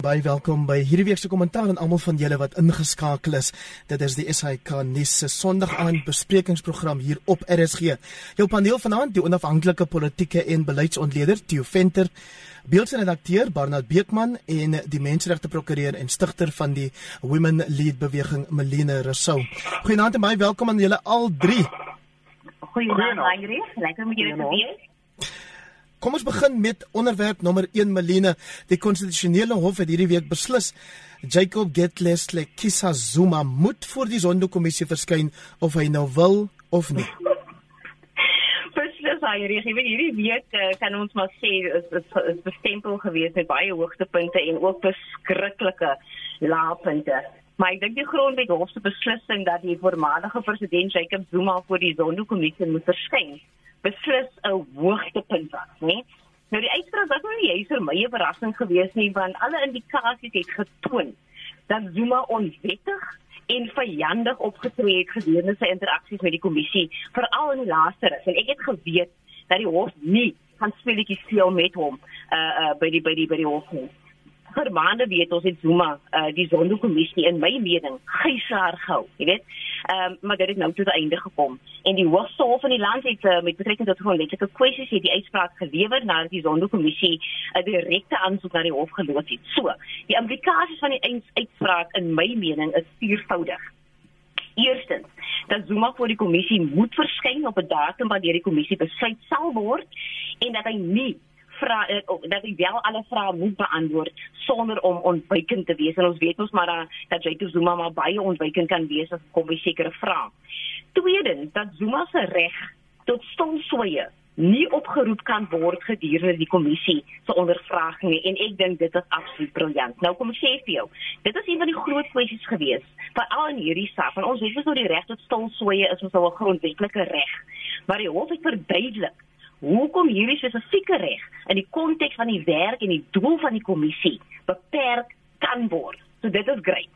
Baie welkom by hierdie week se kommentaar aan almal van julle wat ingeskakel is. Dit is die SAK nuus se Sondag aand besprekingsprogram hier op RSG. Jou paneel vanaand, die onafhanklike politieke en beleidsontleder Theo Venter, beeldredakteur Barnard Beekman en die menseregte prokureur en stigter van die Women Lead beweging Melina Rousseau. Goeienaand en baie welkom aan julle al drie. Goeienaand, Heinrich. Lekker om julle te wees. Kom ons begin met onderwerp nommer 1 Melina. Die konstitusionele hof het hierdie week beslis Jacob Getlesle Kisa Zuma moet voor die Zondo-kommissie verskyn of hy nou wil of nie. Beslis hy reg, ek weet hierdie week uh, kan ons maar sê is is, is bestempel gewees met baie hoogtepunte en ook beskrikkelike laagpunte. Maar ek dink die grondwet hof se beslissing dat die voormalige president Jacob Zuma voor die Zondo-kommissie moet verskyn beslis 'n hoogtepunt was, né? Nou die uitspraak was nou nie vir my 'n verrassing geweest nie, want alle indikasies het getoon dat Zuma onwettig en vyandig opgetree het gedurende sy interaksies met die kommissie, veral in die laaste ris. En ek het geweet dat die hof nie gaan speletjies speel met hom uh uh by die by die by die hof nie vir maande weet ons het Zuma uh, die Zondo-kommissie in my mening geislaar gehou, jy weet. Ehm um, maar dit het nou tot einde gekom en die hoogste hof van die land het uh, met betrekking tot grondwetlike kwessies het die uitspraak gelewer nadat die Zondo-kommissie 'n uh, direkte aansoek na die hof geloods het. So, die implikasies van die uitspraak in my mening is viervoudig. Eerstens, dat Zuma voor die kommissie moet verskyn op 'n datum wanneer die kommissie besluit sal word en dat hy nie vra uh, dat hy wel alle vrae moet beantwoord sonder om ontwykend te wees en ons weet ons maar uh, dat Jacob Zuma maar baie ontwykend kan wees as kom by sekere vrae. Tweedens dat Zuma se reg tot stilswye nie opgeroep kan word gedurende die kommissie se ondervragings en ek dink dit is absoluut briljant. Nou kom ek sê vir jou, dit is een van die groot kwessies gewees vir al in hierdie saak. Ons weet mos nou die reg tot stilswye is ons nou 'n grondwetlike reg. Maar die hof het verduidelik hoekom hierdie spesifieke reg in die konteks van die werk en die doel van die kommissie beperk kan word. So dit is great.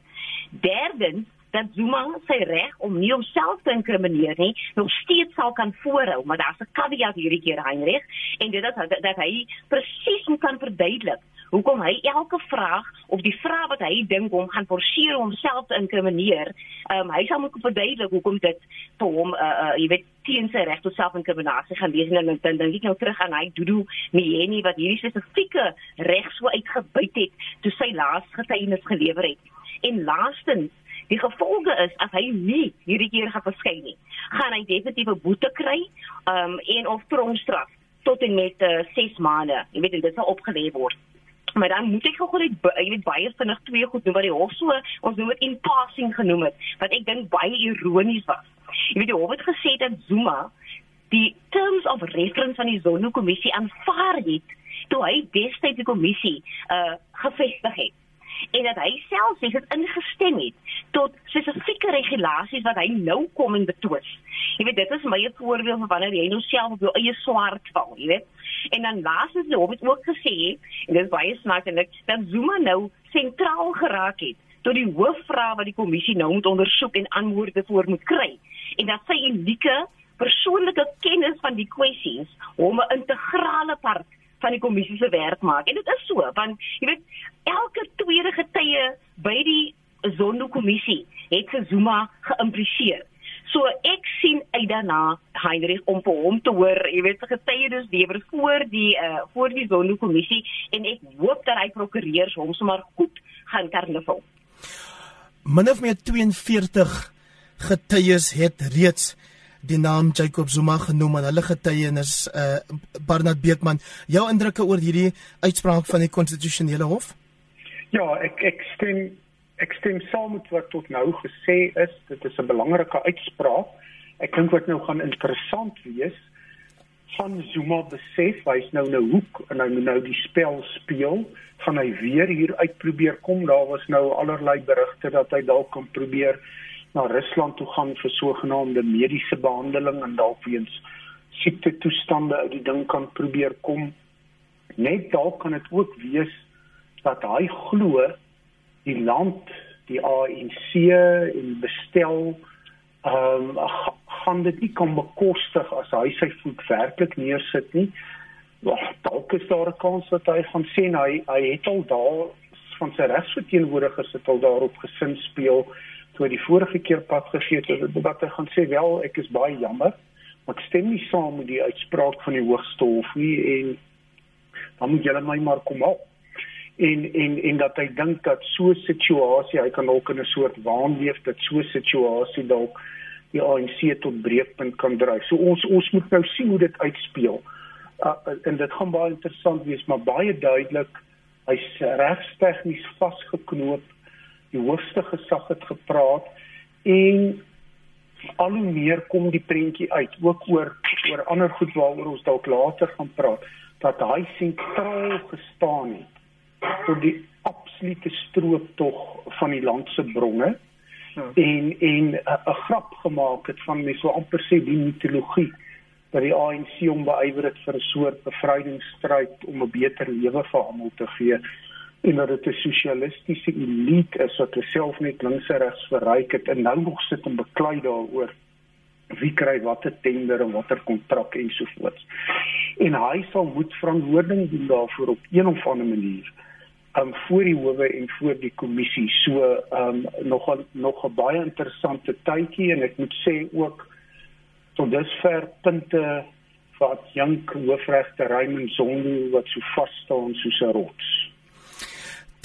Derdens dat Zuma sy reg om nie homself te inkrimineer nie, nog steeds sal kan voorhou, maar daar's 'n caveat hierdie keer Heinrich en dit dat, dat hy presies kan verduidelik hoekom hy elke vraag of die vraag wat hy dink hom gaan forceer om homself te inkrimineer, um, hy sal moet verduidelik hoekom dit vir hom uh, uh jy weet teen sy reg tot selfinkriminasie gaan wees en dan dan dink ek nou terug aan hy Dudu Mieni wat hierdie spesifieke reg so uitgebuit het toe sy laaste getuienis gelewer het. En laastens Die gevolge is as hy nie hierdie keer gaan verskyn nie, gaan hy definitief 'n boete kry, ehm um, en of tronkstraf tot en met 6 uh, eh, maande. Jy weet dit sal opgelê word. Maar dan moet ek gou net jy weet baie vinnig twee goed noem wat die hof so ons noem dit in passing genoem het wat ek dink baie ironies was. Jy weet die hof het gesê dat Zuma die terms of reference van die Zondo-kommissie aanvaar het toe hy destyds die kommissie uh gevestig het en dat hy self sê het ingestem het tot spesifieke regulasies wat hy nou kom en betwis. Jy weet dit is my voorbeeld van wanneer jy nou self op jou eie swart val, jy weet. En dan laasens het ook gesê en dit is baie snaaklik dat Zuma nou sentraal geraak het tot die hoofvraag wat die kommissie nou moet ondersoek en antwoorde voor moet kry. En dat sy unieke persoonlike kennis van die kwessies hom 'n integrale part van die kommissie se werk maak. En dit is so want jy weet elke tweede getuie by die Zondo kommissie het se Zuma geïmpliseer. So ek sien uit daarna Heinrich om vir hom te hoor, jy weet se getuienis lewer voor die uh voor die Zondo kommissie en ek hoop dat hy prokureurs hom sommer goed gaan karnaval. Min of meer 42 getuies het reeds die naam Jacob Zuma genoem en hulle getuienis uh Barnard Beekman jou indrukke oor hierdie uitspraak van die konstitusionele hof? Ja, ek ek stem ek stem saam met wat tot nou gesê is. Dit is 'n belangrike uitspraak. Ek dink wat nou gaan interessant wees van Zuma besef hy's nou in 'n hoek en hy moet nou die spel speel. Gaan hy weer hier uit probeer kom? Daar was nou allerlei berigte dat hy dalk kan probeer na Rusland toe gaan vir sogenaamde mediese behandeling en dalk weens siekte toestande uit die ding kan probeer kom. Net dalk kan dit ook wees dat hy glo die land die ANC en bestel ehm um, gaan dit nie kan bekostig as hy sy voet werklik neersit nie. Ja, dalk is daar 'n kans dat hy gaan sê hy hy het al daar van sy regsverteenwoordigers het al daarop gesin speel toe die vorige keer pad gegee het dat hy gaan sê wel ek is baie jammer maar ek stem nie saam met die uitspraak van die hoogste hof nie en dan moet julle my maar kom help en en en dat hy dink dat so 'n situasie hy kan dalk in 'n soort waanleef dat so 'n situasie dalk die ANC tot breekpunt kan dryf. So ons ons moet nou sien hoe dit uitspeel. Uh, en dit gaan baie interessant wees, maar baie duidelik hy's regstegnies vasgeknoop. Die hoogste gesag het gepraat en al hoe meer kom die prentjie uit ook oor oor ander goed waaroor ons dalk later gaan praat dat hy sentraal gestaan het tot die absolute strooptog van die land se bronne ja. en en 'n grap gemaak het van mense so amper sê die mitologie dat die ANC hom beywer het vir 'n soort bevrydingsstryd om 'n beter lewe vir almal te gee en dat dit 'n sosialistiese elite is wat self net links en regs verryk het en nou nog sit en beklei daaroor wie kry watter tender en watter kontrak ensovoorts. En hy sal moet verantwoording doen daarvoor op een of ander manier um voor die howe en voor die kommissie. So um nog nog 'n baie interessante tydjie en ek moet sê ook tot dusver punte wat Jank Hoofregter Raymond Zondo wat so vas staan soos 'n rots.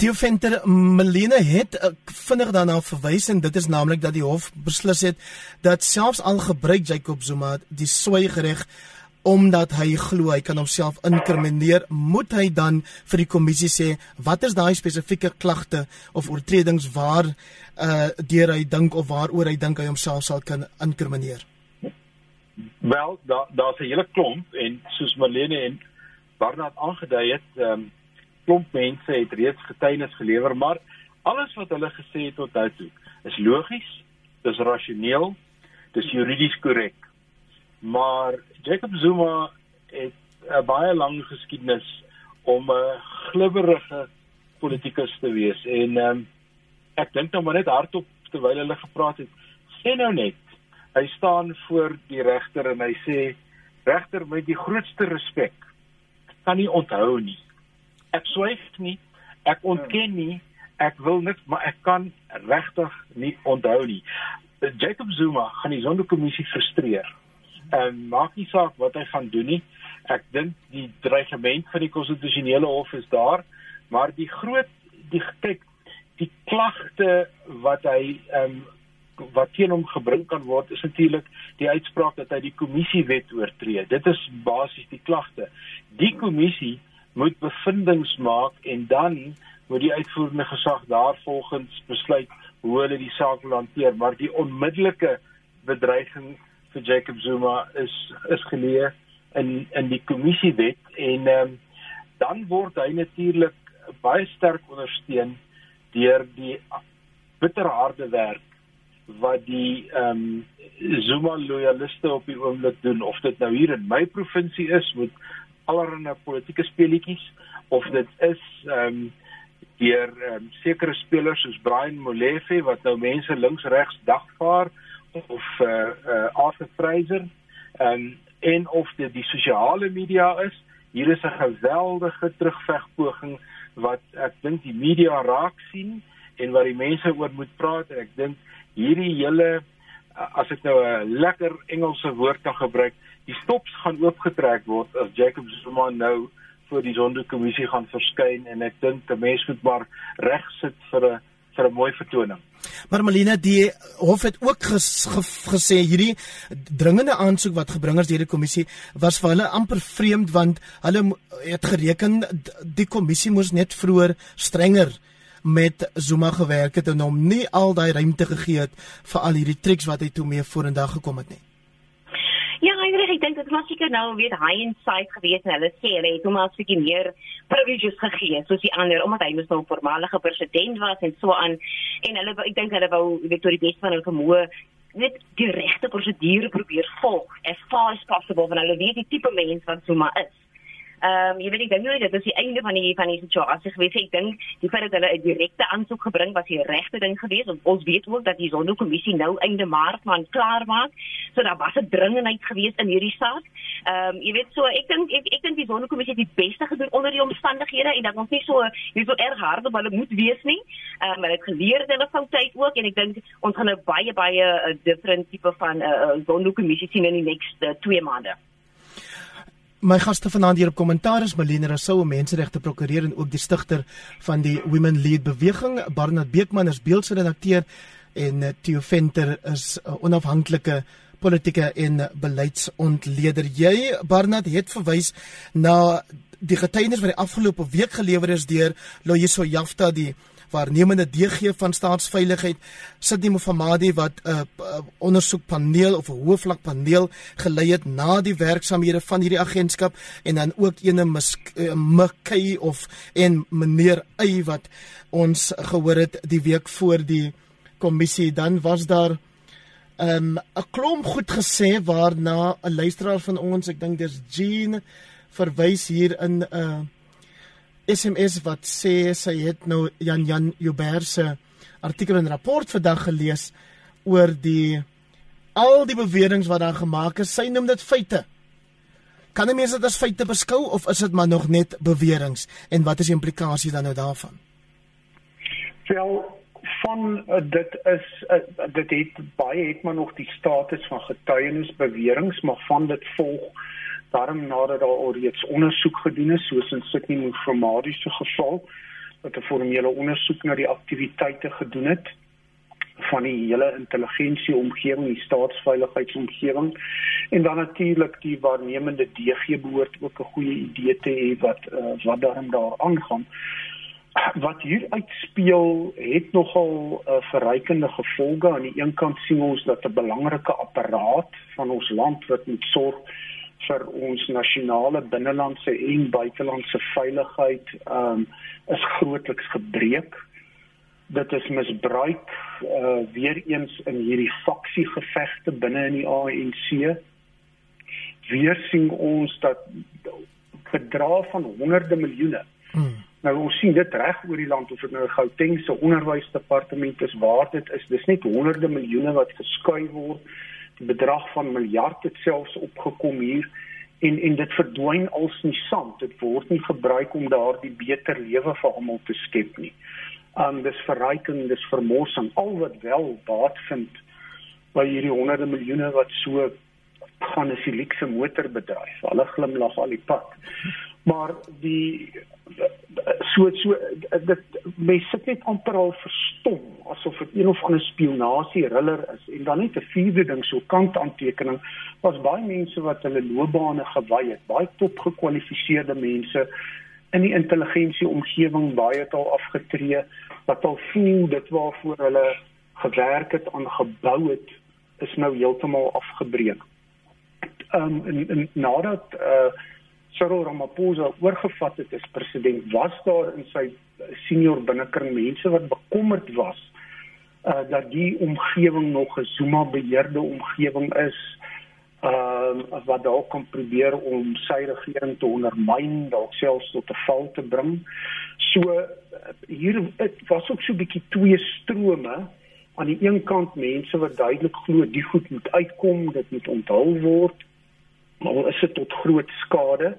Die venter Melina het uh, vinnig daarna verwys en dit is naamlik dat die hof beslis het dat selfs al gebruik Jacob Zuma die swygereg omdat hy glo hy kan homself inkrimineer, moet hy dan vir die kommissie sê wat is daai spesifieke klagte of oortredings waar uh deur hy dink of waaroor hy dink hy homself sal kan inkrimineer? Wel, daar daar's 'n hele klomp en soos Marlene en Barnard aangedui het, ehm um, klomp mense het reeds getuienis gelewer, maar alles wat hulle gesê het tot nou toe is logies, dis rasioneel, dis juridies korrek. Maar Jacob Zuma het 'n baie lang geskiedenis om 'n glibberige politikus te wees en um, ek dink nou maar net hardop terwyl hulle gepraat het sê nou net hy staan voor die regter en hy sê regter met die grootste respek kan nie onthou nie ek swyg nie ek ontken nie ek wil niks maar ek kan regtig nie onthou nie Jacob Zuma gaan die sondekommissie frustreer en maak nie saak wat hy gaan doen nie. Ek dink die dreigement van die konstitusionele hof is daar, maar die groot die kyk die klagte wat hy ehm um, wat teen hom gebring kan word is natuurlik die uitspraak dat hy die kommissie wet oortree. Dit is basies die klagte. Die kommissie moet bevindinge maak en dan moet die uitvoerende gesag daarvolgens besluit hoe hulle die saak wil hanteer, maar die onmiddellike bedreiging vir Jacob Zuma is is geleë in in die kommissiewet en um, dan word hy natuurlik baie sterk ondersteun deur die bitterharde werk wat die ehm um, Zuma loyaliste op die oomblik doen. Of dit nou hier in my provinsie is met allerlei politieke speletjies of dit is ehm um, deur um, sekere spelers soos Brian Molefe wat nou mense links regs dagvaar of eh uh, uh, Arthur Fraser um, en of dit die sosiale media is. Hier is 'n geweldige terugvegpoging wat ek dink die media raak sien en wat die mense oor moet praat en ek dink hierdie hele as ek nou 'n lekker Engelse woord kan gebruik, die stops gaan oopgetrek word as Jacob Zuma nou voor die sondekommissie gaan verskyn en ek dink 'n mens moet maar reg sit vir 'n vir 'n mooi vertoning. Maar Malina, die hof het ook ges, ge, gesê hierdie dringende aansoek wat gebring is deur die kommissie was vir hulle amper vreemd want hulle het gereken die kommissie moes net vroeër strenger met Zuma gewerk het en hom nie al daai ruimte gegee het vir al hierdie triks wat hy toe mee vorendag gekom het nie. Heinrich, ek dink dit was seker nou weer hy inside gewees en hulle sê hulle het hom al seker meer privileges gegee soos die ander omdat hy mos nou 'n voormalige president was en so aan en hulle ek dink hulle wou weet tot die beste van hulle vermoë net die regte prosedure probeer volg as far as possible want hulle weet die tipe mens wat Zuma is. Ehm um, jy weet ek dink nie dit is die einde van die van die situasie gewees. Ek dink die feit dat hulle 'n direkte aansoek gebring was die regte ding gewees. En ons weet ook dat die Zondo-kommissie nou einde Maart man klaar maak. So daar was 'n dringendheid gewees in hierdie saak. Ehm um, jy weet so ek dink ek, ek dink die Zondo-kommissie het die beste gedoen onder die omstandighede en dat ons nie so nie so erg hard op hulle moet wees nie. Ehm um, hulle het geleer hulle foute uit ook en ek dink ons gaan 'n nou baie baie 'n uh, different tipe van 'n uh, uh, Zondo-kommissie sien in die nächste 2 uh, maande. My gaste vanaand hier op kommentaar is Malene Rousseau, menseregte prokureur en ook die stigter van die Women Lead beweging. Barnard Beekman is beeldredakteur en eh, Theo Venter is 'n onafhanklike politieke en beleidsontleder. Jy Barnard het verwys na die getuienis wat die afgelope week gelewer is deur Loyiso Jafta die waarnemende DG van staatsveiligheid Sidney Mufamadi wat 'n uh, uh, ondersoekpaneel of 'n hoofvlak paneel gelei het na die werksamehede van hierdie agentskap en dan ook ene uh, Mckay of en meneer Ey wat ons gehoor het die week voor die kommissie. Dan was daar ehm, 'n um, klomp goed gesê waarna 'n luisteraar van ons ek dink dis Jean verwys hier in 'n uh, SMS wat sê sy het nou Jan Jan Joubert se artikel en rapport vandag gelees oor die al die beweringe wat daar gemaak is. Sy noem dit feite. Kan 'n mens dit as feite beskou of is dit maar nog net beweringe en wat is die implikasie dan nou daarvan? Wel van uh, dit is uh, dit het baie het maar nog die status van getuienis beweringe, maar van dit volg daarom nadat daar alreeds ondersoek gedoen is soos in Sydney Mufamadi se geval wat 'n formele ondersoek na die aktiwiteite gedoen het van die hele intelligensie omgewing, die staatsveiligheidsomgewing en dan natuurlik die waarnemende DG behoort ook 'n goeie idee te hê wat uh, wat daarin daar aangaan. Wat hier uitspeel het nogal uh, verrykende gevolge aan die een kant sien ons dat 'n belangrike apparaat van ons land wat moet sorg vir ons nasionale binnelandse en buitelandse veiligheid um, is grootliks gebreek. Dit is misbruik uh, weer eens in hierdie faksiegevegte binne in die ANC. Weer sien ons dat bedrae van honderde miljoene. Hmm. Nou ons sien dit reg oor die land of dit nou Gauteng se onderwysdepartement is waar dit is. Dis net honderde miljoene wat geskuif word bedrag van miljard het selfs opgekom hier en en dit verdwyn als nie sand dit word nie gebruik om daardie beter lewe vir almal te skep nie. Um dis verryking, dis vermorsing al wat wel baat vind by hierdie honderde miljoene wat so gaan 'n silikse motorbedryf. Hulle glimlag al die pad. Maar die so so dit mense sit net amper al verstom asof dit een of ander spionasie riller is en dan net 'n vierde ding so kant aantekening was baie mense wat hulle loopbane gewy het baie top gekwalifiseerde mense in die intelligensie omgewing baie het al afgetree wat al voel dit waarvoor hulle gewerk het aan gebou het is nou heeltemal afgebreek. Ehm um, en, en nadat uh Cyril Ramaphosa oorgevat het as president, was daar in sy senior binnekring mense wat bekommerd was uh dat die omgewing nog 'n Zuma beheerde omgewing is ehm uh, wat dalk kan probeer om sy regering te ondermyn, dalk selfs tot 'n val te bring. So uh, hier dit was ook so 'n bietjie twee strome aan die een kant mense wat duidelik glo die goed moet uitkom, dit moet onthul word maar is dit tot groot skade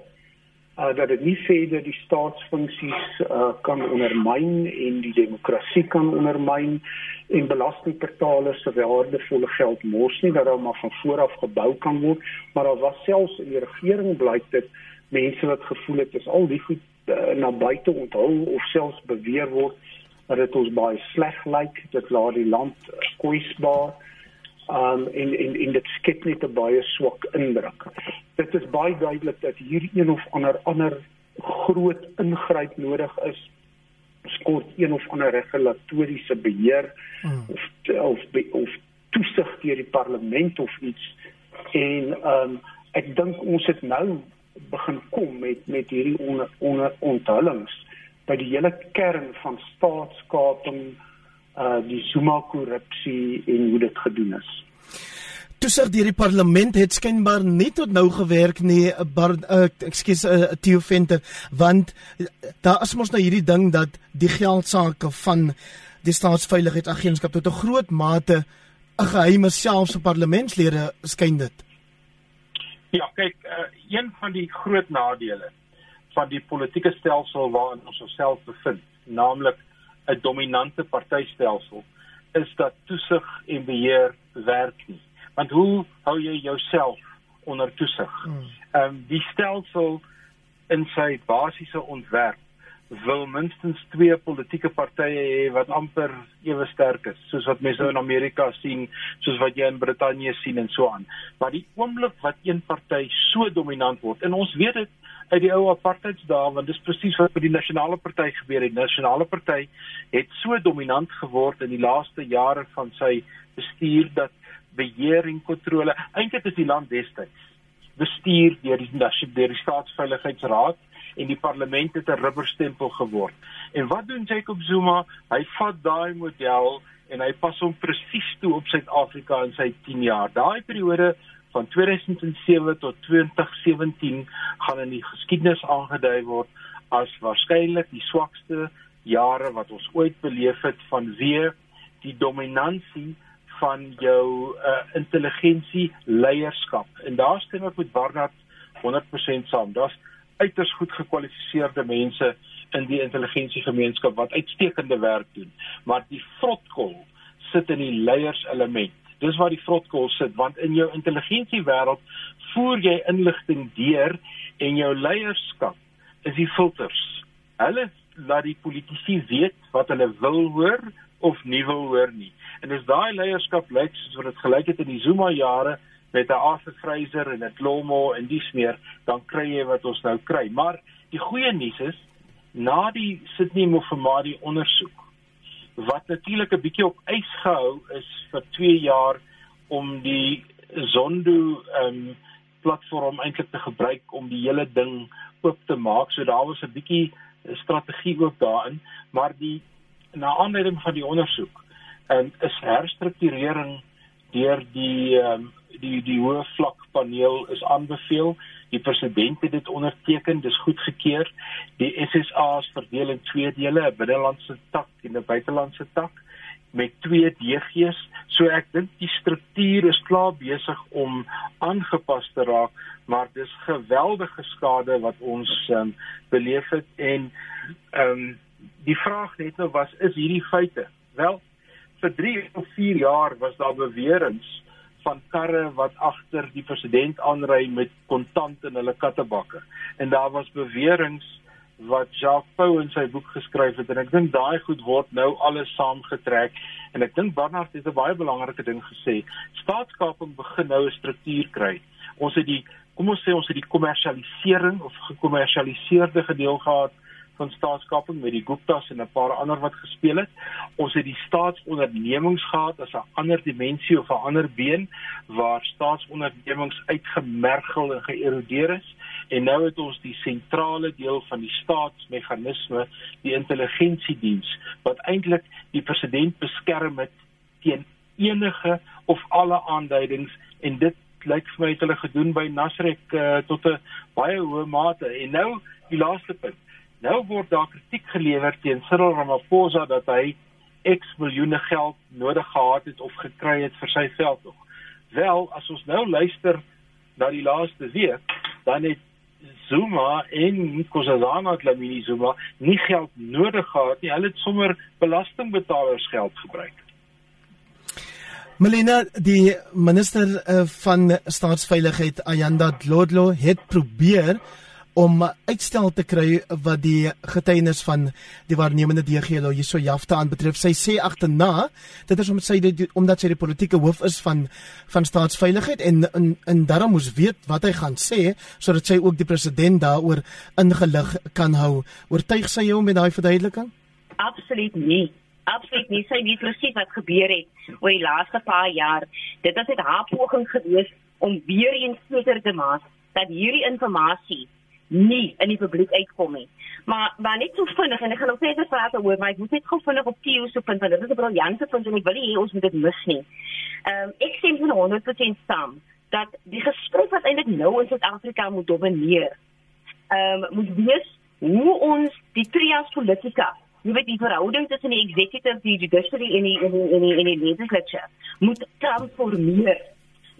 uh, dat dit nie verder die staatsfunksies uh, kan ondermyn en die demokrasie kan ondermyn en belastingbetalers se waardevolle geld mors nie dat daar maar van voor af gebou kan word. Maar daar was selfs in die regering blyk dit mense wat gevoel het is al die goed uh, na buite onthul of selfs beweer word dat dit ons baie sleg lyk dit laat die land uh, kwesbaar um en en en dit skep net 'n baie swak indruk. Dit is baie duidelik dat hier een of ander ander groot ingryp nodig is. Skort een of ander regulatoriese beheer hmm. of of of toesig deur die parlement of iets. En um ek dink ons het nou begin kom met met hierdie onder onder onthullings by die hele kern van staatskaping uh die Zuma korrupsie en hoe dit gedoen is. toesig deur die parlement het skynbaar nie tot nou gewerk nie bar uh, ekskuus uh, Theo Venter want uh, daar is mos nou hierdie ding dat die geldsaake van die staatsveiligheidsagentskap tot 'n groot mate 'n geheime selfs vir parlementslede skyn dit. Ja, kyk, uh, een van die groot nadele van die politieke stelsel waarin ons osself bevind, naamlik 'n dominante partytelsel, is dat toesig en beheer werk nie want hoe hou jy jouself onder toesig? Hmm. Ehm um, die stelsel in sy basiese ontwerp wil minstens twee politieke partye hê wat amper ewe sterk is, soos wat mense in Amerika sien, soos wat jy in Brittanje sien en so aan. Maar die oomblik wat een party so dominant word, en ons weet dit uit die ou apartheidsdae, want dis presies wat met die nasionale party gebeur het. Die nasionale party het so dominant geword in die laaste jare van sy bestuur dat beheer en kontrole. Eintlik is die land destyds bestuur deur die deur die staatsveiligheidsraad en die parlement het 'n rubberstempel geword. En wat doen Jacob Zuma? Hy vat daai model en hy pas hom presies toe op Suid-Afrika in sy 10 jaar. Daai periode van 2007 tot 2017 gaan in die geskiedenis aangedui word as waarskynlik die swakste jare wat ons ooit beleef het vanweë die dominansie van jou uh, intelligensie leierskap. En daar stem ek met Barnard 100% saam. Daar's uiters goed gekwalifiseerde mense in die intelligensiegemeenskap wat uitstekende werk doen, maar die vrotkol sit in die leierselement. Dis waar die vrotkol sit want in jou intelligensiewêreld voer jy inligting deur en jou leierskap is die filters. Hulle laat die politici weet wat hulle wil hoor of nie wil hoor nie. En as daai leierskap lyk soos wat dit gelyk het in die Zuma jare met 'n Arthur Fraser en 'n Klomo en dis meer, dan kry jy wat ons nou kry. Maar die goeie nuus is na die Sydney Mofamadi ondersoek wat natuurlik 'n bietjie op ys gehou is vir 2 jaar om die Zondo ehm um, platform eintlik te gebruik om die hele ding oop te maak. So daar was 'n bietjie strategie ook daarin, maar die na aanleiding van die ondersoek en is herstrukturering deur die um, die die hoë vlak paneel is aanbeveel die president het dit onderteken dis goedgekeur die SSA is verdeel in twee dele 'n binnelandse tak en 'n buitelandse tak met twee DG's so ek dink die struktuur is klaar besig om aangepas te raak maar dis geweldige skade wat ons um, beleef het. En um, die vraag net nou was is hierdie feite? Wel vir 3 of 4 jaar was daar beweringe van karre wat agter die president aanry met kontant in hulle kattebakke. En daar was beweringe wat Jacques Pau in sy boek geskryf het en ek dink daai goed word nou alles saamgetrek en ek dink Barnard het 'n baie belangrike ding gesê. Staatskaping begin nou 'n struktuur kry. Ons het die kom ons sê ons het die kommersialisering of gekommersialiseerde gedeel gehad van staatskaping met die Guptas en 'n paar ander wat gespeel het. Ons het die staatsondernemings gehad as 'n ander dimensie of 'n ander been waar staatsondernemings uitgemergel en geërodeer is. En nou het ons die sentrale deel van die staatsmeganisme, die intelligensiediens wat eintlik die president beskerm het teen enige of alle aanduidings. En dit lyk vir my het hulle gedoen by Nasrek uh, tot 'n baie hoë mate. En nou die laaste punt Nou word daar kritiek gelewer teen Cyril Ramaphosa dat hy X miljoene geld nodig gehad het of gekry het vir sy veldtog. Wel, as ons nou luister na die laaste week, dan het Zuma en Nkosazana Dlamini Zuma nie geld nodig gehad nie. Hulle het sommer belastingbetalers geld gebruik. Melina, die minister uh, van staatsveiligheid Ayanda Dlodlo het probeer om uitstel te kry wat die getuienis van die waarnemende DG Loyiso Jafta aanbetref. Sy sê agterna dit is omdat sy die, omdat sy die politieke hoof is van van staatsveiligheid en in in daarom moes weet wat hy gaan sê sodat sy ook die president daaroor ingelig kan hou. Oortuig sy jou met daai verduideliking? Absoluut nie. Absoluut nie. Sy weet presies wat gebeur het oor die laaste paar jaar. Dit was net haar poging geweest om weer eens seker te maak dat hierdie inligting nie in die publiek uitkom nie. Maar maar net so vinnig en ek gaan nog verder praat oor maar ek moet net gou vinnig op Theo se punt want dit is 'n briljante punt en ek wil nie hê ons moet dit mis nie. Ehm um, ek stem van 100% saam dat die gesprek wat eintlik nou in Suid-Afrika moet domineer. Ehm um, moet wees hoe ons die trias politika Jy weet die verhouding tussen die executive, die judiciary en die en die en die, en die legislature moet transformeer.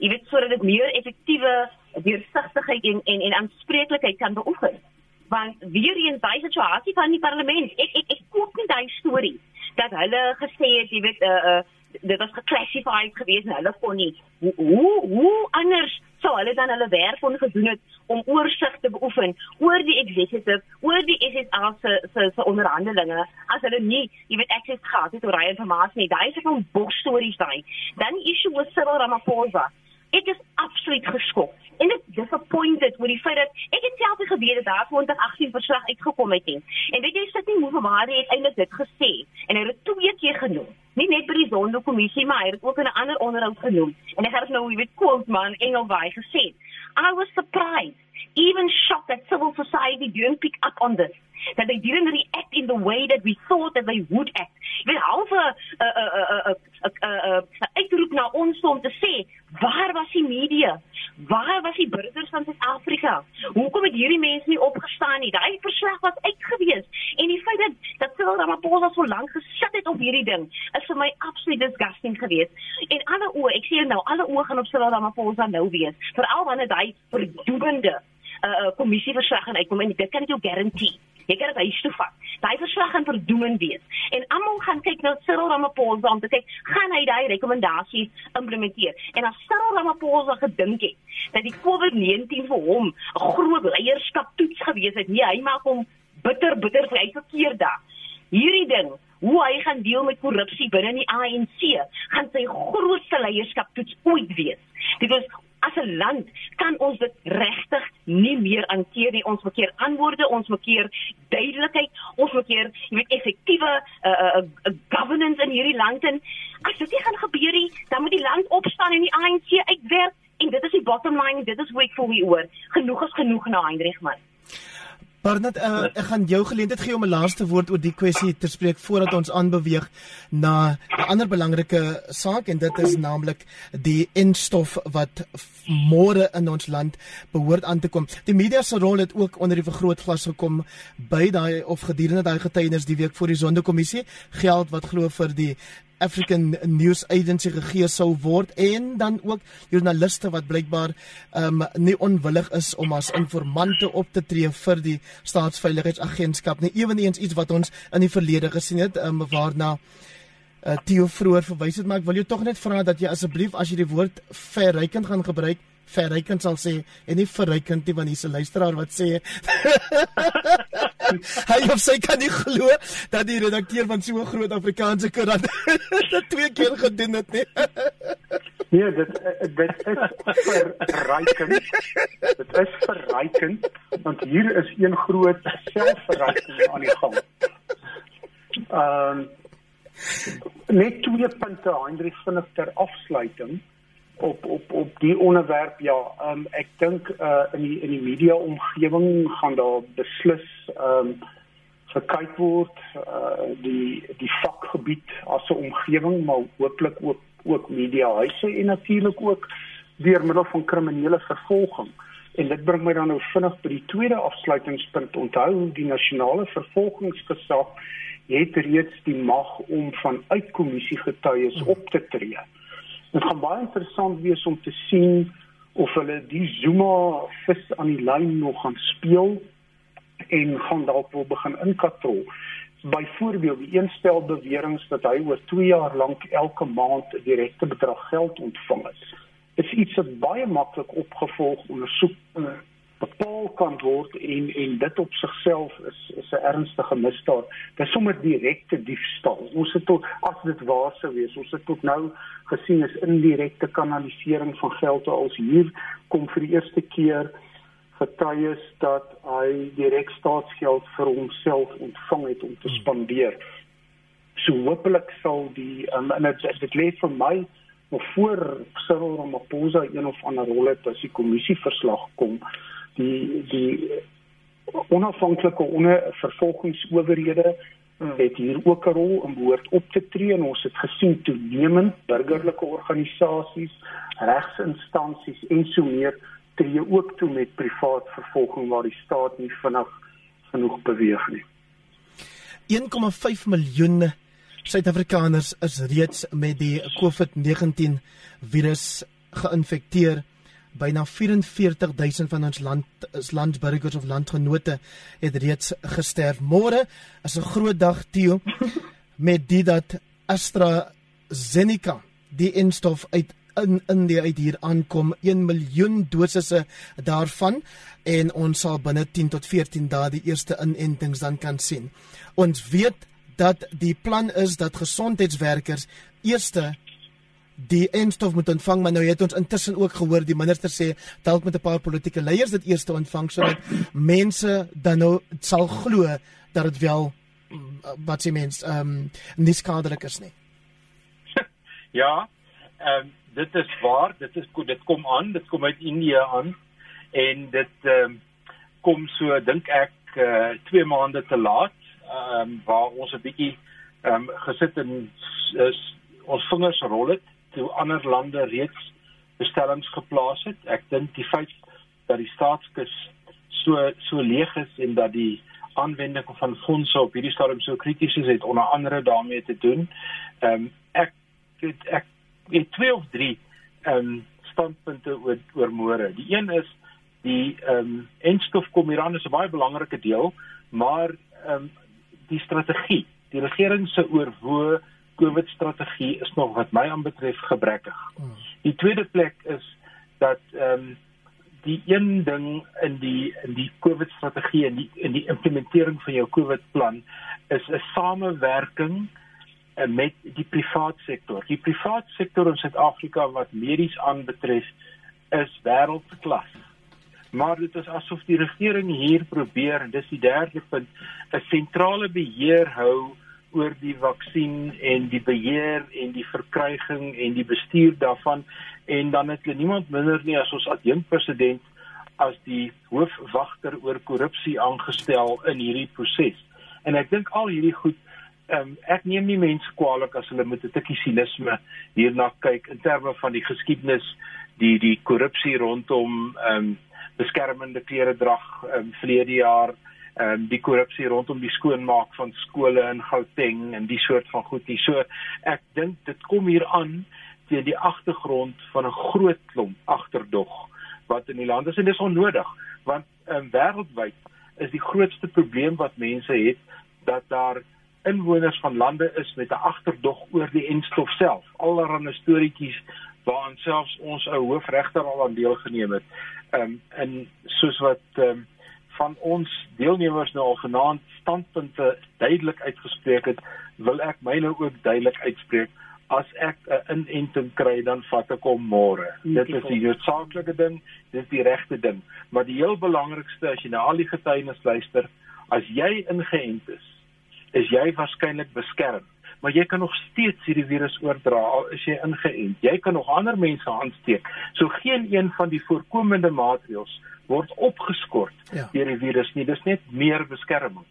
Jy weet sodat dit meer effektiewe deursigtigheid en en en aanspreeklikheid kan beoefen. Want weer eens daai situasie van die parlement, ek ek ek koop nie daai storie dat hulle gesê het jy weet uh uh dit was geclassified geweest en hulle kon nie. Hoe hoe, hoe anders sou hulle dan hulle werk kon gedoen het om oorsig te beoefen oor die executive oor die SSA se se se onderhandelinge as hulle nie jy weet access gehad het oor daai inligting nie? Daai is van boek stories daai. Dan issue was Cyril Ramaphosa ek is absoluut geskok en ek disappointed oor die feit dat ek het self geweet dat daar 2018 verslag uitgekom het en en weet jy sit nie hoe verwaarde het eintlik dit gesê en hy het dit twee keer genoem. Nie net by die sondekommissie maar hy het ook in 'n ander onderhoud genoem. En ek het nou jy weet quote man Engelbaai gesê. I was surprised even shocked that civil society didn't pick up on this that they didn't react in the way that we thought that they would act. Weet half 'n 'n 'n 'n 'n uitroep na ons om te sê, waar was die media? Waar was die burgers van Suid-Afrika? Hoekom het hierdie mense nie opgestaan nie? Daai verslag was uitgewees en die feit dat dat Cyril Ramaphosa so lank gesit het op hierdie ding, is vir my absoluut disgusting geweest. En alle oë, ek sê nou, alle oë gaan op Cyril Ramaphosa nou wees, veral wanneer hy verdoemende 'n uh, uh, kommissieverslag en uitkom en dit kan jou garandeer jy kan dit huis toe vat. Daai verslag gaan verdoemend wees. En almal gaan kyk na Cyril Ramaphosa om te kyk, gaan hy daai rekomendasies implementeer? En as Cyril Ramaphosa gedink het dat die COVID-19 vir hom 'n groot leierskap toets gewees het, nee, hy maak hom bitter bitter vir hy verkeerd daar. Hierdie ding Hoe hy gaan deel met korrupsie binne die ANC, gaan sy grootste leierskap toets ooit wees. Dit is as 'n land kan ons dit regtig nie meer hanteer nie. Ons moet keer antwoorde, ons moet keer duidelikheid, ons moet keer jy weet effektiewe uh, uh, governance in hierdie land en as dit nie gaan gebeur nie, dan moet die land opstaan en die ANC uitwerk en dit is die bottom line, dit is hoe ek voel hieroor. Genoeg is genoeg na Hendrik man. Barnard, uh, ek gaan jou geleentheid gee om 'n laaste woord oor die kwessie te spreek voordat ons aanbeweeg na 'n ander belangrike saak en dit is naamlik die enstof wat môre in ons land behoort aan te kom. Die media se rol het ook onder die vergrootglas gekom by daai of gedurende daai getuienis die week voor die sondekommissie geld wat glo vir die African News Agency gegee sou word en dan ook joernaliste wat blykbaar um nie onwillig is om as informante op te tree vir die staatsveiligheidsagentskap nie. Ewenigs iets wat ons in die verlede gesien het um waarna uh, Theo vroeër verwys het maar ek wil jou tog net vra dat jy asseblief as jy die woord verrykend gaan gebruik verrykend sal sê en nie verrykend nie want hier's 'n luisteraar wat sê hy of sy kan nie glo dat die redakteur van so 'n groot Afrikaanse koerant dit twee keer gedoen het nie. Nee, dit dit is verrykend. Dit is verrykend want hier is een groot selfverryking aan die gang. Ehm um, net twee punte Hendrik vinnig ter afsluiting op op op die onderwerp ja um, ek dink uh, in die in die media omgewing gaan daar beslis ehm um, gekyk word uh, die die vakgebied as 'n omgewing maar hooplik ook ook media huise en natuurlik ook deur middel van kriminele vervolging. En dit bring my dan nou vinnig by die tweede afsluitingspunt. Onthou die nasionale vervolgingsgesag het reeds die mag om van uitkommissie getuies op te tree. Dit gaan baie interessant wees om te sien of hulle die Zuma vis aan die lyn nog gaan speel en gaan dalk wil begin inkatrol. Byvoorbeeld die eenstel beweringe dat hy oor 2 jaar lank elke maand 'n direkte bedrag geld ontvang het. Dit is iets wat baie maklik opgevolg ondersoek bepaal kan word en en dit op sigself is is 'n ernstige misdaad. Dit is sommer direkte diefstal. Ons het tot as dit waar sou wees, ons het tot nou gesien is indirekte kanalisering van geld als hier kom vir die eerste keer getuies dat hy direk staatsgeld vir homself ontvang het om te hmm. spandeer. So hopelik sal die um, en dit dit lê vir my nog voor Cyril Ramaphosa een of ander rol het as die kommissie verslag kom die die onafhanklike ondervervolgingsowerhede het hier ook 'n rol in behoort op te tree en ons het gesien toenemend burgerlike organisasies, regsinstansies en so meer tree ook toe met privaat vervolging waar die staat nie vinnig genoeg beweeg nie. 1,5 miljoen Suid-Afrikaners is reeds met die COVID-19 virus geïnfekteer byna 44000 van ons land is landburgers of landgenote het reeds gesterf. Môre is 'n groot dag Theo met dit dat AstraZeneca die instof uit in India uit hier aankom 1 miljoen dosisse daarvan en ons sal binne 10 tot 14 dae die eerste inentings dan kan sien. Ons weet dat die plan is dat gesondheidswerkers eerste die enstof moet ontvang maar nou het ons intussen ook gehoor die minister sê dalk met 'n paar politieke leiers dit eers te ontvang sodat mense dan nou sal glo dat dit wel wat sê mens ehm um, nie skadelik is nie. Ja, ehm um, dit is waar, dit is dit kom aan, dit kom uit Indië aan en dit ehm um, kom so dink ek uh, twee maande te laat ehm um, waar ons 'n bietjie ehm um, gesit en is ons vingers rol het toe ander lande reeds bestellings geplaas het. Ek dink die feit dat die staatskas so so leeg is en dat die aanwending van fondse op hierdie stadium so krities is, het onder andere daarmee te doen. Ehm um, ek het ek het twee of drie ehm um, standpunte oor oor môre. Die een is die ehm um, enstof kom hier aan is 'n baie belangrike deel, maar ehm um, die strategie, die regering se oorwoe COVID strategie is nog wat my aanbetref gebrekkig. Hmm. Die tweede plek is dat ehm um, die een ding in die in die COVID strategie en die in die implementering van jou COVID plan is 'n samewerking eh, met die privaat sektor. Die privaat sektor in Suid-Afrika wat medies aanbetref is wêreldklas. Maar dit is asof die regering hier probeer en dis die derde punt 'n sentrale beheer hou oor die vaksin en die beheer en die verkryging en die bestuur daarvan en dan het hulle niemand minder nie as ons adjunkpresident as die hoofwagter oor korrupsie aangestel in hierdie proses. En ek dink al hierdie goed um, ek neem nie mense kwaadlik as hulle met 'n tikkie sinisme hierna kyk in terme van die geskiedenis die die korrupsie rondom ehm um, beskermende klere drag ehm um, verlede jaar ehm um, die korrupsie rondom die skoonmaak van skole in Gauteng en die soort van goed hier. So ek dink dit kom hier aan teen die agtergrond van 'n groot klomp agterdog wat in die land is en dis onnodig want um, wêreldwyd is die grootste probleem wat mense het dat daar inwoners van lande is met 'n agterdog oor die enstof self. Allerhande storieetjies waaraan selfs ons ou hoofregter al aan deel geneem het. Ehm um, en soos wat ehm um, van ons deelnemers nou al vanaand standpunte duidelik uitgespreek het, wil ek myne ook duidelik uitspreek. As ek 'n inenting kry, dan vat ek hom môre. Dit is die noodsaaklike ding, dit is die regte ding. Maar die heel belangrikste as jy na al die getuienis luister, as jy ingeënt is, is jy waarskynlik beskerm maar jy kan nog steeds hierdie virus oordra al is jy ingeënt. Jy kan nog ander mense aansteek. So geen een van die voorkomende maatreëls word opgeskort ja. deur die virus nie. Dis net meer beskerming.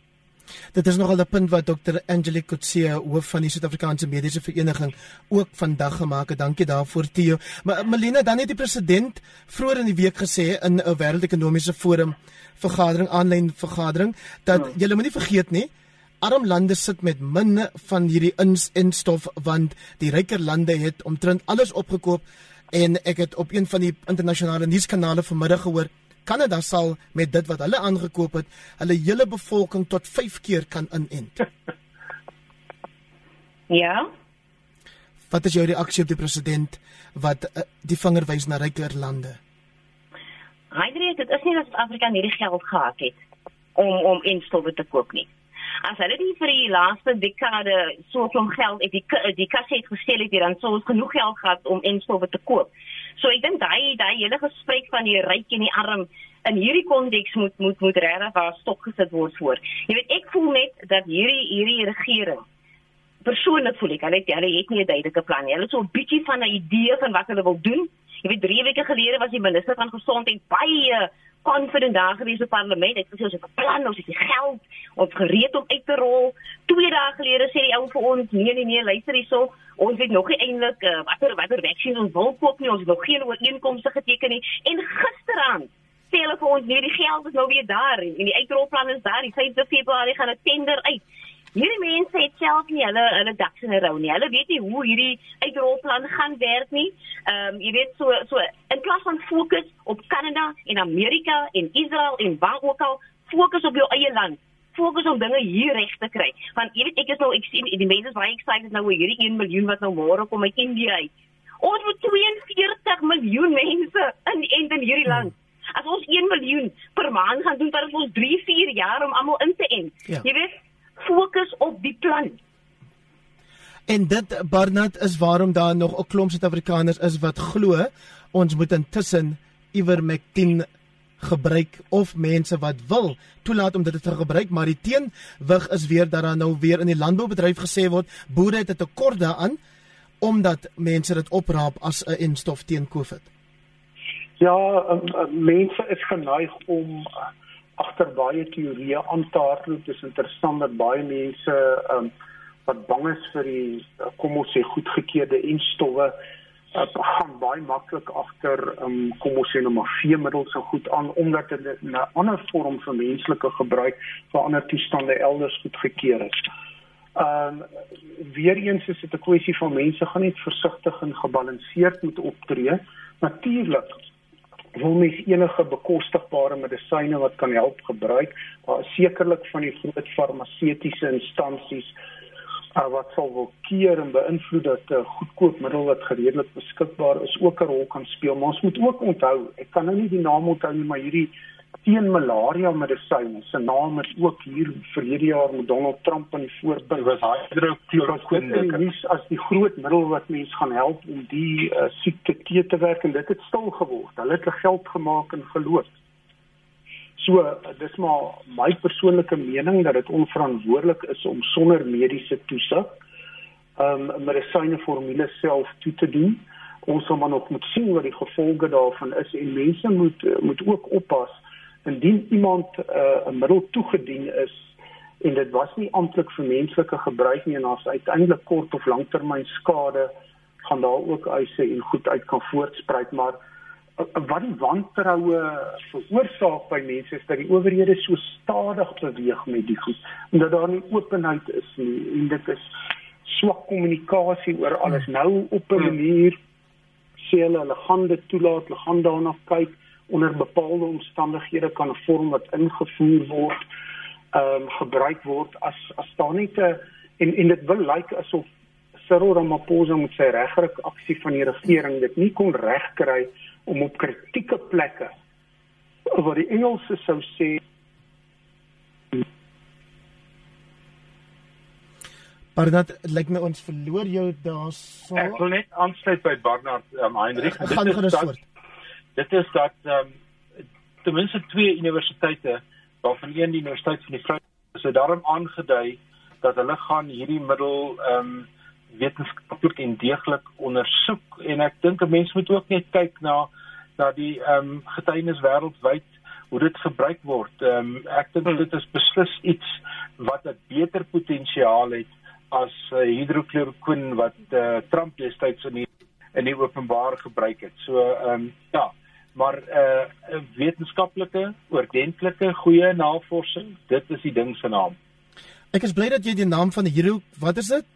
Dit is nogal 'n punt wat Dr. Angelique Kutse, hoof van die Suid-Afrikaanse Mediese Vereniging, ook vandag gemaak het. Dankie daarvoor, Theo. Maar Melina, dan het die president vroeër in die week gesê in 'n wêreldekonomiese forum vergadering, aanlyn vergadering, dat ja. jy moenie vergeet nie, arm lande sit met min van hierdie instof want die ryker lande het omtrent alles opgekoop en ek het op een van die internasionale nuuskanale vanmiddag gehoor Kanada sal met dit wat hulle aangekoop het, hulle hele bevolking tot 5 keer kan inent. Ja. Wat is jou reaksie op die president wat uh, die vinger wys na ryker lande? Hy sê dit is nie dat Suid-Afrika nie die geld gehad het om om instowwe te koop nie as hulle nie vir die laaste dekade soveel geld uit die die kasse het gestel het, dan sou ons genoeg geld gehad om enstowwe te koop. So ek dink daai daai hele gesprek van die ryk en die arm in hierdie konteks moet moet moet regtig waar stop gesit word voor. Jy weet ek voel net dat hierdie hierdie regering persoonlik voel ek hulle hulle het nie 'n duidelike plan nie. Hulle het so 'n bietjie van 'n idee van wat hulle wil doen. Jy weet 3 weke gelede was die minister van gesondheid baie confident daar gewees op parlement. Ek sê ons het 'n plan, ons het die geld, ons gereed om uit te rol. 2 dae gelede sê die ou vir ons, nee nee nee, luister hierso, ons weet nog nie eintlik uh, watter watter vaksins ons wil koop nie. Ons het nog geen ooreenkomste geteken nie. En gisteraan sê hulle vir ons nee, die geld is nou weer daar en die uitrolplan is daar. Die 5de Februarie gaan 'n tender uit. Hierdie mense het self nie hulle hulle daks in 'n rou nie. Hulle weet nie hoe hierdie uitrolplan gaan werk nie. Ehm um, jy weet so so in plaas van fokus op Kanada en Amerika en Israel en waar ook al, fokus op jou eie land. Fokus om dinge hier reg te kry. Want jy weet ek is nou ek sien die mense is baie excited nou oor hierdie 1 miljoen wat nou môre kom uit India uit. Ons moet 42 miljoen mense in in hierdie land. As ons 1 miljoen per maand gaan doen, dan is ons 3, 4 jaar om almal in te en. Ja. Jy weet fokus op die plan. En dit Barnard is waarom daar nog 'n klomp Suid-Afrikaners is wat glo ons moet intussen iwer Mac10 gebruik of mense wat wil toelaat om dit te gebruik maar die teenwig is weer dat daar nou weer in die landboubedryf gesê word boere het 'n tekort daaraan omdat mense dit opraap as 'n enstof teen COVID. Ja, um, um, mense is geneig om uh, agter baie teorieë aan te hardloop. Dit is interessant dat baie mense um, wat bang is vir die uh, kom ons sê goedgekeurde en stowwe uh, gaan baie maklik agter um, kom ons sê nou maar veemiddels so goed aan omdat dit 'n ander vorm van menslike gebruik vir ander toestande elders goedgekeur is. Ehm um, weer eens is dit 'n kwessie van mense gaan net versigtig en gebalanseerd moet optree. Natuurlik wil mens enige bekostigbare medisyne wat kan help gebruik. Daar is sekerlik van die groot farmaseutiese instansies uh, wat sal wil keer en beïnvloed dat 'n uh, goedkoop middel wat redelik beskikbaar is ook 'n rol kan speel. Maar ons moet ook onthou, ek kan nou nie die naam onthou nie, maar hierdie teen malaria medisyne se naam is ook hier verlede jaar met Donald Trump aan die voorpunt was hydrokloroquine as die groot middel wat mense gaan help om die uh, siekte te te werk en dit het stil geword. Hulle het geld gemaak en geloop. So dis maar my persoonlike mening dat dit onverantwoordelik is om sonder mediese toesig um medisyne formules self toe te doen. Ons sal maar nog moet sien wat die gevolge daarvan is en mense moet moet ook oppas indien iemand uh, 'n uh, middel toegedien is en dit was nie amptelik vir menslike gebruik nie en as uiteindelik kort of langtermyn skade gaan daar ook eise en goed uit kan voortspruit maar uh, wat die wantroue veroorsaak by mense is dat die owerhede so stadig beweeg met die goed omdat daar nie openheid is nie en dit is swak kommunikasie oor alles. Nou op 'n manier sê hulle hulle gaan dit toelaat hulle gaan daarna kyk onder bepaalde omstandighede kan 'n vorm wat ingevoer word ehm um, gebruik word as as daar net 'n en en dit wil lyk like asof Cyril Ramaphosa met sy regryk aksie van die regering dit nie kon regkry om op kritieke plekke wat die Engelse sou sê Barnard, lyk my ons verloor jou daarso. Ek wil net aansluit by Barnard um, Heinrich. Dit is dat, dit is dat ehm um, ten minste twee universiteite waarvan een die Universiteit van die Vrou is daarom aangedui dat hulle gaan hierdie middel ehm um, wetenskaplik en deeglik ondersoek en ek dink 'n mens moet ook net kyk na na die ehm um, getuienis wêreldwyd hoe dit gebruik word. Ehm um, ek dink hmm. dit is beslis iets wat 'n beter potensiaal het as uh, hidrochloroquine wat uh, Trump destyds in die in die openbaar gebruik het. So ehm um, ja, maar eh uh, wetenskaplike, oordentlike, goeie navorsing, dit is die ding se naam. Ek is bly dat jy die naam van die hero, wat is dit?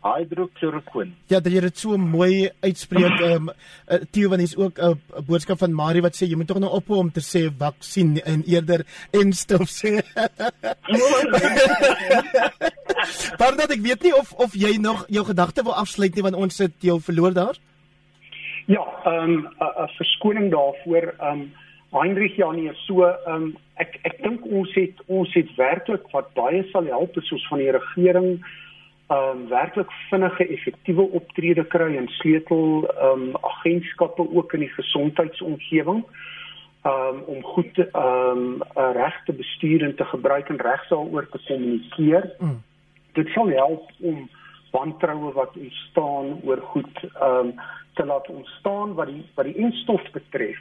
Hydrochloroquine. Ja, dat jy dit so mooi uitspreek. Ehm um, Theo van is ook 'n uh, boodskap van Marie wat sê jy moet tog nou ophou om te sê vaksin en eerder en stof sê. Maar dat ek weet nie of of jy nog jou gedagte wil afsluit nie want ons sit jou verloor daar. Ja, ehm um, 'n verskoning daarvoor. Ehm um, Heinrich Janie, so ehm um, ek ek dink ons het ons het werklik wat baie sal help is ons van die regering ehm um, werklik vinnige effektiewe optrede kry en sleutel ehm um, agentskappe ook in die gesondheidsomgewing um, om goed ehm um, regte bestuur en te gebruik en regsal oor te kommunikeer. Mm. Dit sal help om wantroue wat ontstaan oor goed ehm um, te laat ontstaan wat die wat die enstof betref.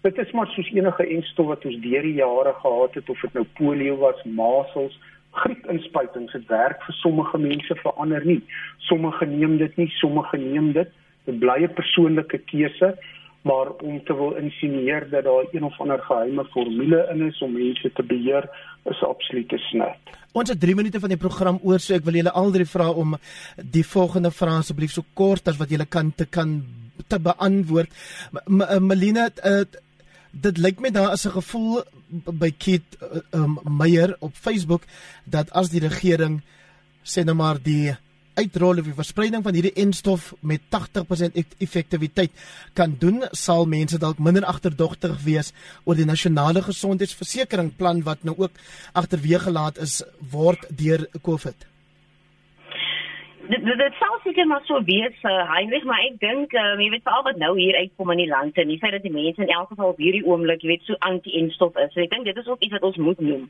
Dit is maar soos enige enstof wat ons deur die jare gehad het of dit nou polio was, masels, griepinspuitings. Dit werk vir sommige mense, vir ander nie. Sommige neem dit nie, sommige neem dit. Dit bly 'n persoonlike keuse maar om te wil insinieer dat daar een of ander geheime formule in is om mense te beheer is absoluut te snit. Ons het 3 minute van die program oor so ek wil julle al drie vra om die volgende vrae asseblief so kort as wat julle kan te kan te beantwoord. Eh, Melina uh, dit lyk my daar is 'n gevoel by Kit uh, um, Meyer op Facebook dat as die regering sê nou maar die uitrol of die verspreiding van hierdie enstof met 80% effektiwiteit kan doen, sal mense dalk minder agterdogtig wees oor die nasionale gesondheidsversekering plan wat nou ook agterweeg gelaat is word deur COVID dit dit sou seker maar so wees uh, Heinrich maar ek dink uh, jy weet veral wat nou hier uitkom in die land en die feit dat die mense in elk geval op hierdie oomblik jy weet so anti-instof is so ek dink dit is ook iets wat ons moet noem.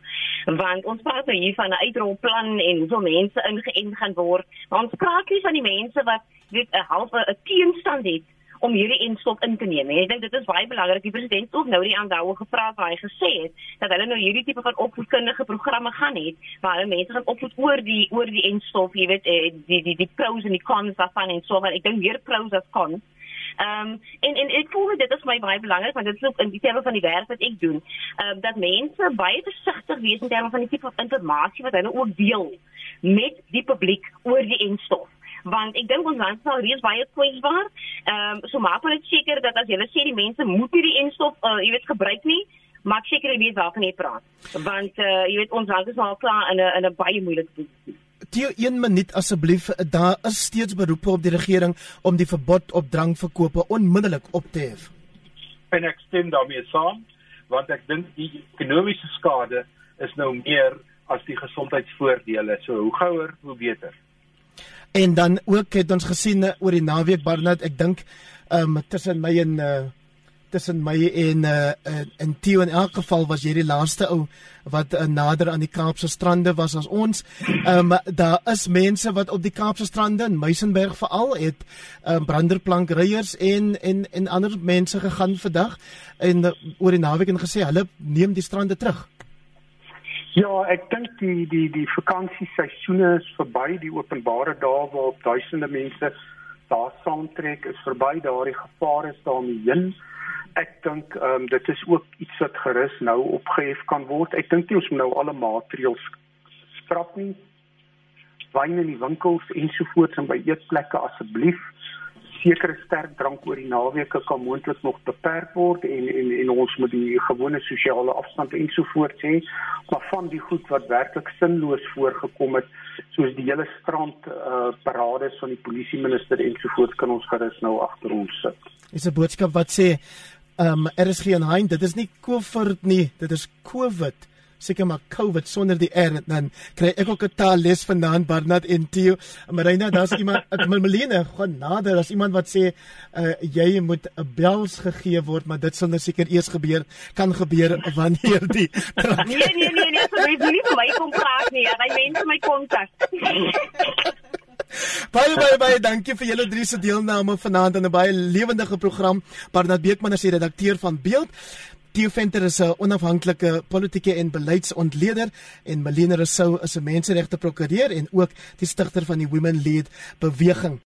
Want ons praat nou hier van 'n uitrolplan en hoeveel mense ingeënt gaan word maar ons praat nie van die mense wat weet 'n halfe 'n teenstand het om hierdie instof in te neem. Ek dink dit is baie belangrik. Die president ook nou die aandaue gepraat waar hy gesê het dat hulle nou hierdie tipe van opvoedkundige programme gaan hê waar hulle mense gaan opvoed oor die oor die instof, jy weet, eh, die die die pros en die cons daarvan en so maar ek dink meer pros as cons. Ehm um, en en ek voel dit is my baie belangrik want dit is ook in die terme van die werk wat ek doen. Ehm um, dat mense baie versigtig wees in terme van die tipe van inligting wat hulle ook deel met die publiek oor die instof want ek dink ons land sal reeds baie kwesbaar. Ehm um, so maak net seker dat as jy sê die mense moet hierdie enstof uh, jy weet gebruik nie, maak seker jy weet waarvan jy praat. Want uh, jy weet ons land is al klaar in 'n in 'n baie moeilike posisie. Die 1 minuut asseblief, daar is steeds beroepe op die regering om die verbod op drankverkope onmiddellik op te hef. En ek stem daarmee saam, want ek dink die ekonomiese skade is nou meer as die gesondheidsvoordele. So hoe gouer, hoe beter. En dan ook het ons gesien uh, oor die naweek Barnard, ek dink um tussen my en uh tussen my en uh in Theo in elk geval was jy die laaste ou wat uh, nader aan die Kaapse strande was as ons. Um daar is mense wat op die Kaapse strande in Meisenberg veral het um branderplankryers en en en ander mense gegaan vandag en uh, oor die naweek en gesê hulle neem die strande terug. Ja, ek dink die die die vakansieseisoene is verby, die openbare dae waar duisende mense daar saamtrek is verby, daardie gevaar is daarmee heen. Ek dink ehm um, dit is ook iets wat gerus nou opgehef kan word. Ek dink ons moet nou alle maatreëls skrap nie. Wyn in die winkels ensovoorts en by eetplekke asseblief sekere sterk drank oor die naweke kan moontlik nog beperk word en en en ons moet die gewone sosiale afstand ensovoorts hê maar van die goed wat werklik sinloos voorgekom het soos die hele strand uh, parades van die polisie minister ensovoorts kan ons gerus nou agter ons sit. Is 'n boodskap wat sê ehm um, er is geen hein dit is nie COVID nie dit is COVID seker maar COVID sonder die R dan kry ek ook 'n taalles vanaand Barnard en Theo. Marina, daar's iemand ek Melina gaan nader as iemand wat sê uh, jy moet 'n bels gegee word, maar dit sal nou seker eers gebeur kan gebeur wanneer die Nee nee nee nee, so jy nie vir my kom praat nie. Hy mense my kontak. Baie baie baie dankie vir julle drie se deelname vanaand aan 'n baie lewendige program. Barnard Beekman is die redakteur van Beeld. Theo Venter is 'n onafhanklike politieke en beleidsontleder en Melina Rousseau is 'n menseregte prokureur en ook die stigter van die Women Lead beweging.